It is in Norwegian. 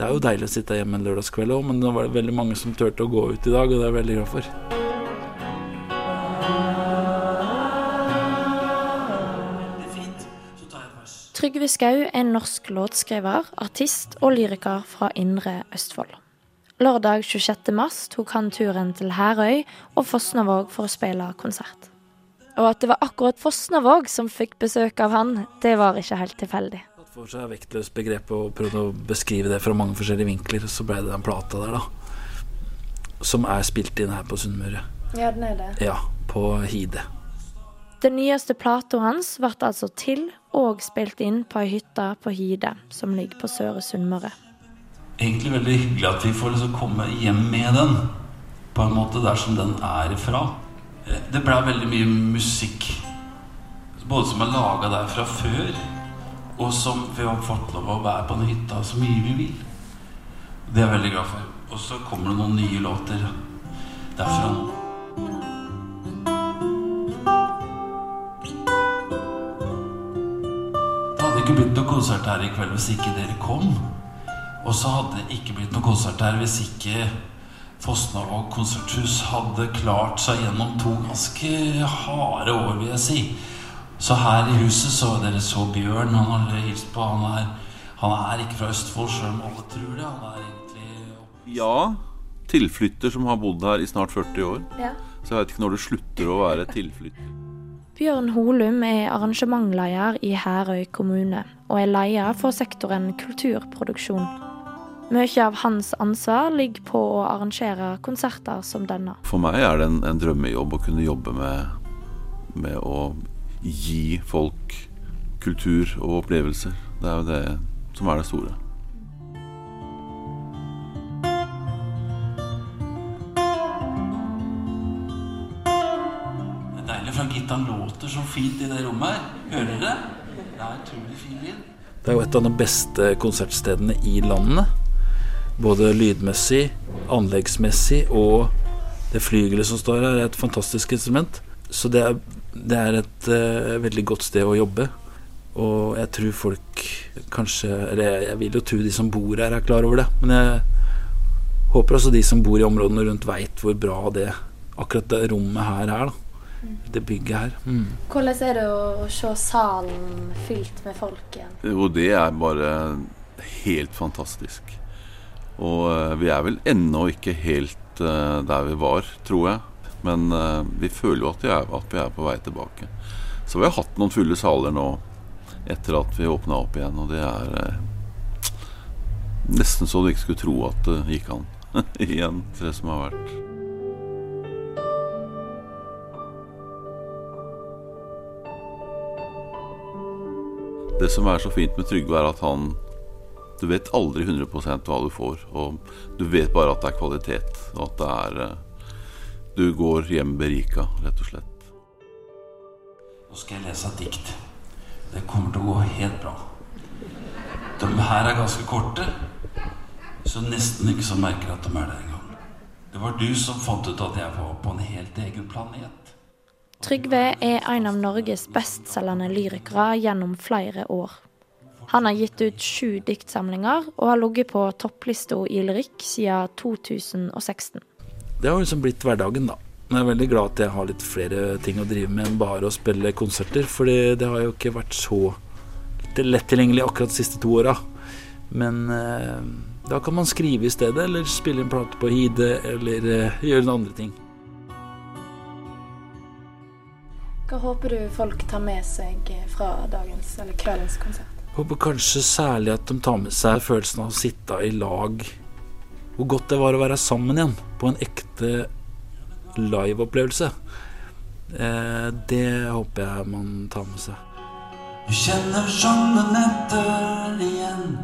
Det er jo deilig å sitte hjemme en lørdagskveld òg, men det var veldig mange som turte å gå ut i dag, og det er jeg veldig glad for. Trygve Skau er norsk låtskriver, artist og lyriker fra Indre Østfold. Lørdag 26. mars tok han turen til Herøy og Fosnavåg for å spille konsert. Og at det var akkurat Fosnavåg som fikk besøk av han, det var ikke helt tilfeldig. For seg vektløst begrep og prøvde å beskrive det fra mange forskjellige vinkler, så ble det den plata der, da. Som er spilt inn her på Sunnmøre. Ja, den er det. Ja, på Hide. Den nyeste plata hans ble altså til og spilt inn på ei hytte på Hide, som ligger på Søre Sunnmøre. Egentlig veldig hyggelig at vi får liksom komme hjem med den, på en måte der som den er ifra. Eh, det ble veldig mye musikk, både som er laga der fra før, og som vi har fått lov å være på den hytta så mye vi vil. Det er jeg veldig glad for. Og så kommer det noen nye låter derfra nå. Det hadde ikke blitt noe konsert her i kveld hvis ikke dere kom. Og så hadde det ikke blitt noe konsert her hvis ikke Fosnavåg konserthus hadde klart seg gjennom to ganske harde år, vil jeg si. Så her i huset så dere så Bjørn. Han har dere hilst på. Han er, han er ikke fra Østfold, sjøl om alle tror det. Han er egentlig Ja. Tilflytter som har bodd her i snart 40 år. Ja. Så jeg vet ikke når du slutter å være tilflytter. Bjørn Holum er arrangementleder i Herøy kommune, og er leder for sektoren kulturproduksjon. Mye av hans ansvar ligger på å arrangere konserter som denne. For meg er det en, en drømmejobb å kunne jobbe med, med å gi folk kultur og opplevelser. Det er jo det som er det store. Det er deilig, for gitaren låter så fint i det rommet her. Hører dere? Det er utrolig fin lyd. Det er jo et av de beste konsertstedene i landet. Både lydmessig, anleggsmessig og det flygelet som står her, er et fantastisk instrument. Så det er, det er et uh, veldig godt sted å jobbe. Og jeg tror folk kanskje Eller jeg vil jo tro de som bor her, er klar over det. Men jeg håper også de som bor i områdene rundt, veit hvor bra det akkurat det rommet her er. da det bygget her. Mm. Hvordan er det å se salen fylt med folk igjen? Jo, det er bare helt fantastisk. Og uh, vi er vel ennå ikke helt uh, der vi var, tror jeg. Men uh, vi føler jo at er, at vi, er, på vei tilbake. Så vi har hatt noen fulle saler nå etter at vi åpna opp igjen, og det er nesten så du ikke skulle tro at det gikk an igjen, det som har vært. Det som er så fint med Trygve, er at han Du vet aldri 100% hva du får. Og du vet bare at det er kvalitet, og at det er eh, Du går hjem berika, rett og slett. Nå skal jeg lese et dikt. Det kommer til å gå helt bra. De her er ganske korte, så nesten ikke så merker at de er der engang. Det var du som fant ut at jeg var på en helt egen planet. Trygve er en av Norges bestselgende lyrikere gjennom flere år. Han har gitt ut sju diktsamlinger, og har ligget på topplista i lyrikk siden 2016. Det har liksom blitt hverdagen, da. Jeg er veldig glad at jeg har litt flere ting å drive med enn bare å spille konserter. For det har jo ikke vært så lett tilgjengelig akkurat de siste to åra. Men eh, da kan man skrive i stedet, eller spille en plate på Hide, eller eh, gjøre noen andre ting. Hva håper du folk tar med seg fra dagens eller kveldens konsert? Håper kanskje særlig at de tar med seg følelsen av å sitte i lag. Hvor godt det var å være sammen igjen på en ekte liveopplevelse. Eh, det håper jeg man tar med seg. Du kjenner sangen etter igjen